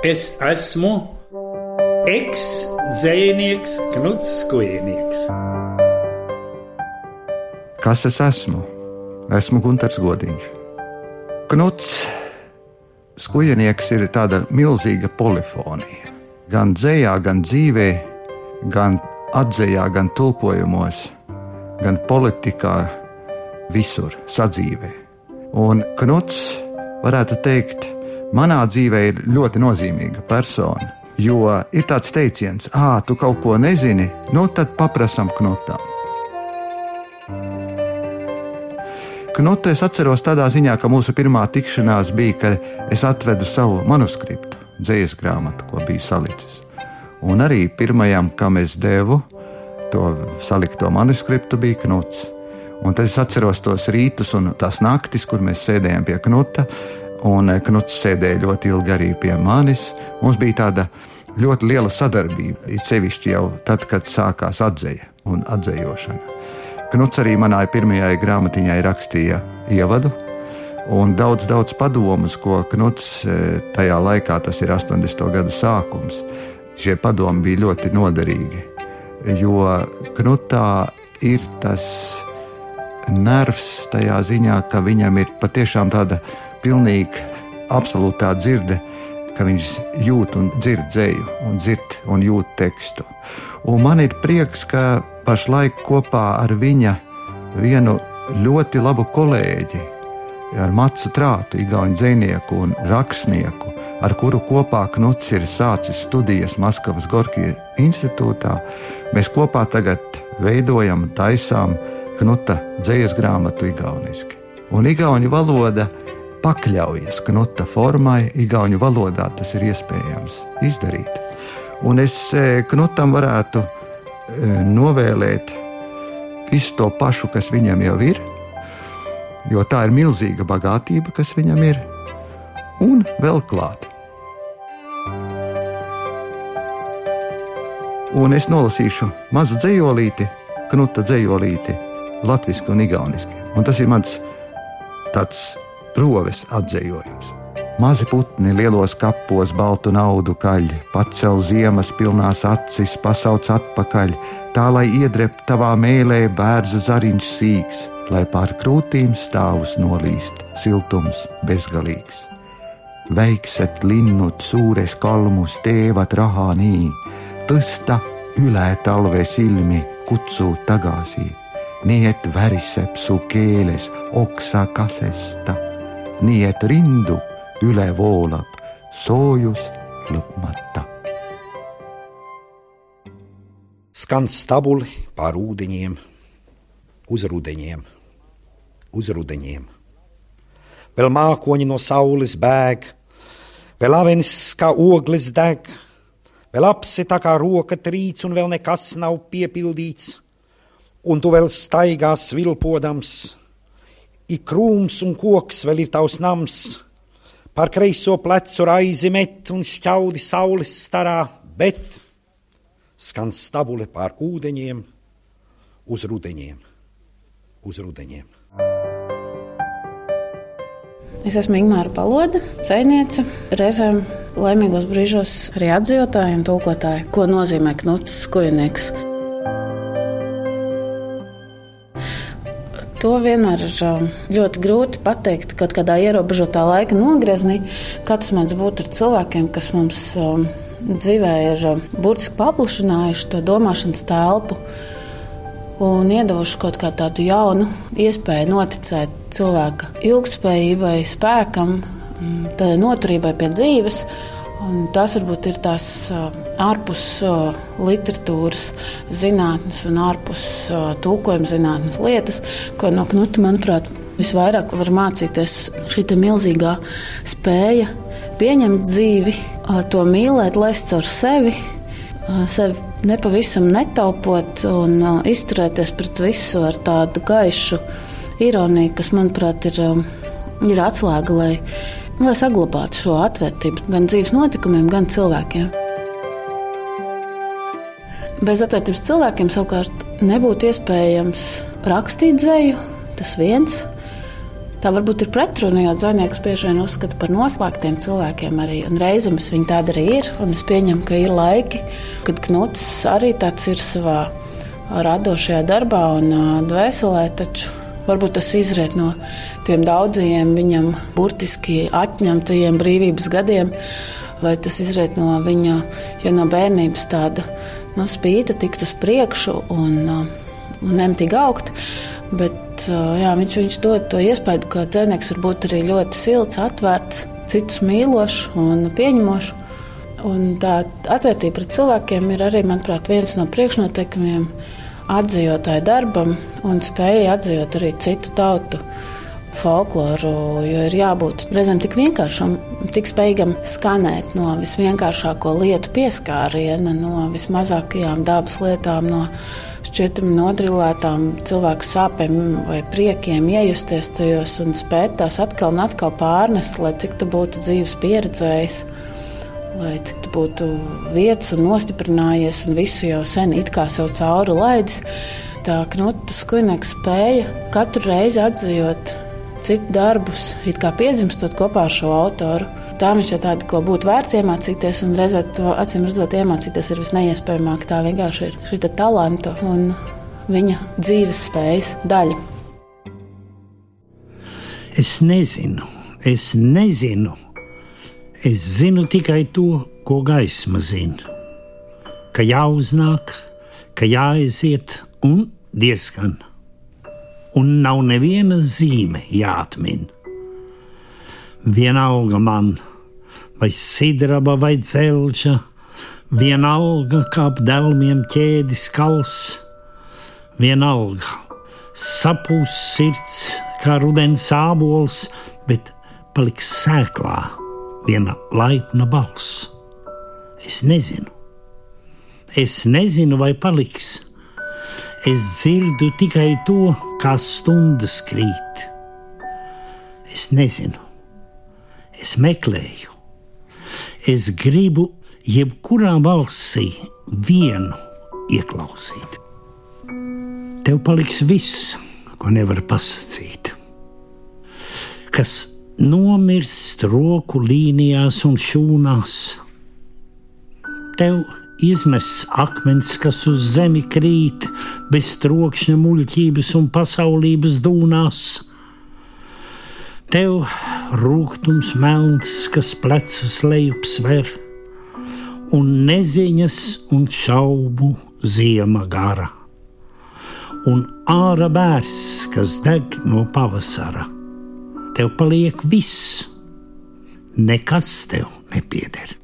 Es esmu eks-dzējnieks, Knuts Skujnieks. Kas es esmu? Esmu Gunārs Godiņš. Knuts Skujnieks ir tāda milzīga polifonija. Gan dzējā, gan dzīvē, gan atzējā, gan tulkojumos, gan politikā, visur sadzīvē. Un Knuts, varētu teikt, manā dzīvē ir ļoti nozīmīga persona. Jo ir tāds teiciens, ah, tu kaut ko nezini, nu tad paprasam knutam. Knutu es atceros tādā ziņā, ka mūsu pirmā tikšanās bija, kad es atvedu savu manuskriptu, dzīslu grāmatu, ko biju salicis. Un arī pirmajam, kam es devu to salikto manuskriptu, bija Knuts. Un tad es atceros tos rītus un tās naktis, kur mēs sēdējām pie Knuta. Un eh, Knuts sēdēja ļoti ilgi arī pie manis. Mums bija tāda ļoti liela sadarbība, it sevišķi jau tad, kad sākās atzēja un atzējošana. Knuts arī manai pirmajai grāmatiņai rakstīja ievadu, un daudz, daudz padomus, ko Knuts eh, tajā laikā, tas ir 80. gadu sākums, šie padomi bija ļoti noderīgi. Jo Knutā ir tas nervs tajā ziņā, ka viņam ir patiešām tāda pilnīga, absolūtā dzirde, ka viņš jūt un dzird dzēju, un dzird un jūt tekstu. Un man ir prieks, ka pašlaik kopā ar viņa vienu ļoti labu kolēģi, ar Macu Trātu, Igaunu dzinieku un rakstnieku, ar kuru kopā Knuts ir sācis studijas Maskavas Gorkija institūtā, mēs kopā tagad veidojam, taisām Knuta dzīslu grāmatu igauniski. Un igauņu valoda pakļaujas Knuta formai, igauņu valodā tas ir iespējams izdarīt. Un es e, Knutam varētu e, novēlēt visu to pašu, kas viņam jau ir, jo tā ir milzīga bagātība, kas viņam ir, un vēl klāt. Un es nolasīšu mazu dzējolīti, Knuta dzējolīti latviešu un igauniski. Un tas ir mans tāds proves atzējojums. Mazi putni lielos kapos baltu naudu kaļ, pacel ziemas pilnās acis, pasauc atpakaļ, tā lai iedrep tavā mēlē bērza zariņš sīks, lai pār krūtīm stāvus nolīst, siltums bezgalīgs. Veikset linnut suures kalmus teevad raha nii, tõsta üle talve silmi, kutsuu tagasi nii et väriseb su keeles oksakasesta, nii et rindu üle voolab soojus lõpmata. Skan stabuli pār ūdeņiem, uz rudeņiem, uz rudeņiem. Vēl mākoņi no saules bēg, vēl avenis kā ogles deg, vēl apsi tā kā roka trīc un vēl nekas nav piepildīts un tu vēl staigā svilpodams, ik krūms un koks vēl ir tavs nams, par kreiso plecu raizi met un šķaudi saules starā, bet skan stabule pār ūdeņiem, uz rudeņiem, uz rudeņiem. Es esmu Ingūna Paloda, cēniece, reizēm laimīgos brīžos arī atzīvotāja un tulkotāja, ko nozīmē knuts skujnieks. To vienmēr ir um, ļoti grūti pateikt kaut kādā ierobežotā laika nogriezienī, kā tas mēdz būt ar cilvēkiem, kas mums um, dzīvē ir um, burtiski paplašinājuši to domāšanas telpu un iedavuši kaut kā tādu jaunu iespēju noticēt cilvēka ilgspējībai, spēkam, mm, noturībai pie dzīves. Un tas varbūt ir tās ārpus literatūras zinātnes un ārpus tūkojuma zinātnes lietas, ko no Knuta, manuprāt, visvairāk var mācīties šī milzīgā spēja pieņemt dzīvi, to mīlēt, laist caur sevi, sevi nepavisam netaupot un izturēties pret visu ar tādu gaišu ironiju, kas, manuprāt, ir, ir atslēga, lai lai saglabātu šo atvērtību gan dzīves notikumiem, gan cilvēkiem. Bez atvērtības cilvēkiem savukārt nebūtu iespējams rakstīt dzēju, tas viens, Tā varbūt ir pretruna, jo dzinieks bieži vien uzskata par noslēgtiem cilvēkiem arī. Un reizēm viņi tādi arī ir. Es pieņemu, ka ir laiki, kad Knuts arī tāds ir savā radošajā darbā un dvēselē. Taču varbūt tas izriet no tiem daudzajiem viņam burtiski atņemtajiem brīvības gadiem, vai tas izriet no viņa ja no bērnības tāda no spīta, tikt uz priekšu un, un nemitīgi augt. Bet jā, viņš, viņš dod to iespēju, ka dzinieks var būt arī ļoti silts, atvērts, citus mīlošs un pieņemošs. Un tā atvērtība pret cilvēkiem ir arī, manuprāt, viens no priekšnoteikumiem atzījotāju darbam un spēja atzīt arī citu tautu folkloru, jo ir jābūt reizēm tik vienkāršam, tik spējīgam skanēt no visvienkāršāko lietu pieskāriena, no vismazākajām dabas lietām, no šķietami nodrilētām cilvēku sāpēm vai priekiem, iejusties tajos un spēt tās atkal un atkal pārnest, lai cik tu būtu dzīves pieredzējis. Lai cik tu būtu vietas un nostiprinājies, un visu jau sen it kā sev cauri laidis, tā Knuta Skujnieks spēja katru reizi atzīot citu darbus, it kā piedzimstot kopā ar šo autoru. Tā viņš ir tāda, ko būtu vērts iemācīties, un reizē to acīm redzot, iemācīties ir visneiespējamāk. Tā vienkārši ir šī talanta un viņa dzīves spējas daļa. Es nezinu, es nezinu. Es zinu tikai to, ko gaisma zina. Ka jāuznāk, ka jāaiziet un diezgan un nav neviena zīme jāatmin. Vienalga man, vai sidraba vai dzelža, vienalga kā ap delmiem ķēdis kals, vienalga sapūs sirds kā rudens sābols, bet paliks sēklā viena laipna balss. Es nezinu, es nezinu, vai paliks Es dzirdu tikai to, kā stundas krīt. Es nezinu, es meklēju, es gribu jebkurā balsī vienu ieklausīt. Tev paliks viss, ko nevar pasakīt. Kas nomirst roku līnijās un šūnās. Tev izmests akmens, kas uz zemi krīt, bez trokšņa, muļķības un pasaulības dūnās. Tev rūkums melns, kas plecus lejup sver, un neziņas un šaubu ziema gara, un ārā bērs, kas deg no pavasara. Tev paliek viss, nekas tev nepieder.